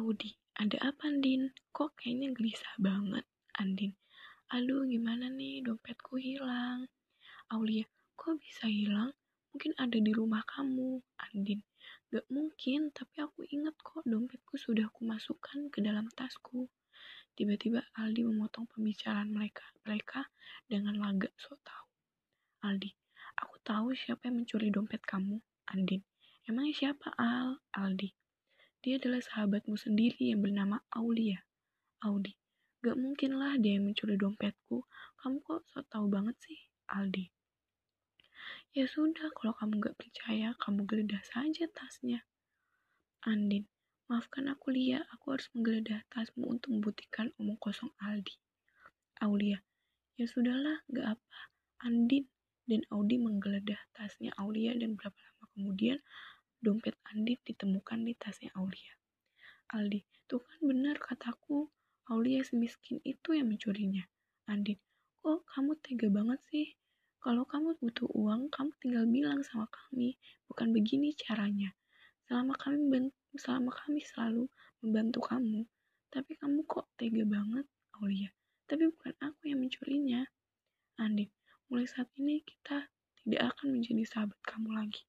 Audi, ada apa Andin? Kok kayaknya gelisah banget, Andin? Aduh, gimana nih, dompetku hilang. Aulia, kok bisa hilang? Mungkin ada di rumah kamu, Andin. Gak mungkin, tapi aku ingat kok dompetku sudah kumasukkan ke dalam tasku. Tiba-tiba Aldi memotong pembicaraan mereka, mereka dengan laga sok tahu. Aldi, aku tahu siapa yang mencuri dompet kamu, Andin. Emang siapa Al? Aldi. Dia adalah sahabatmu sendiri yang bernama Aulia. Audi. Gak mungkin lah dia yang mencuri dompetku. Kamu kok sok tahu banget sih, Aldi. Ya sudah, kalau kamu gak percaya, kamu geledah saja tasnya. Andin, maafkan aku Lia, aku harus menggeledah tasmu untuk membuktikan omong kosong Aldi. Aulia, ya sudahlah, gak apa. Andin dan Audi menggeledah tasnya Aulia dan berapa lama kemudian dompet Andin ditemukan di tasnya Aulia. Aldi, tuh kan benar kataku, Aulia semiskin itu yang mencurinya. Andin, kok kamu tega banget sih? Kalau kamu butuh uang, kamu tinggal bilang sama kami. Bukan begini caranya. Selama kami selama kami selalu membantu kamu, tapi kamu kok tega banget, Aulia. Tapi bukan aku yang mencurinya. Andin, mulai saat ini kita tidak akan menjadi sahabat kamu lagi.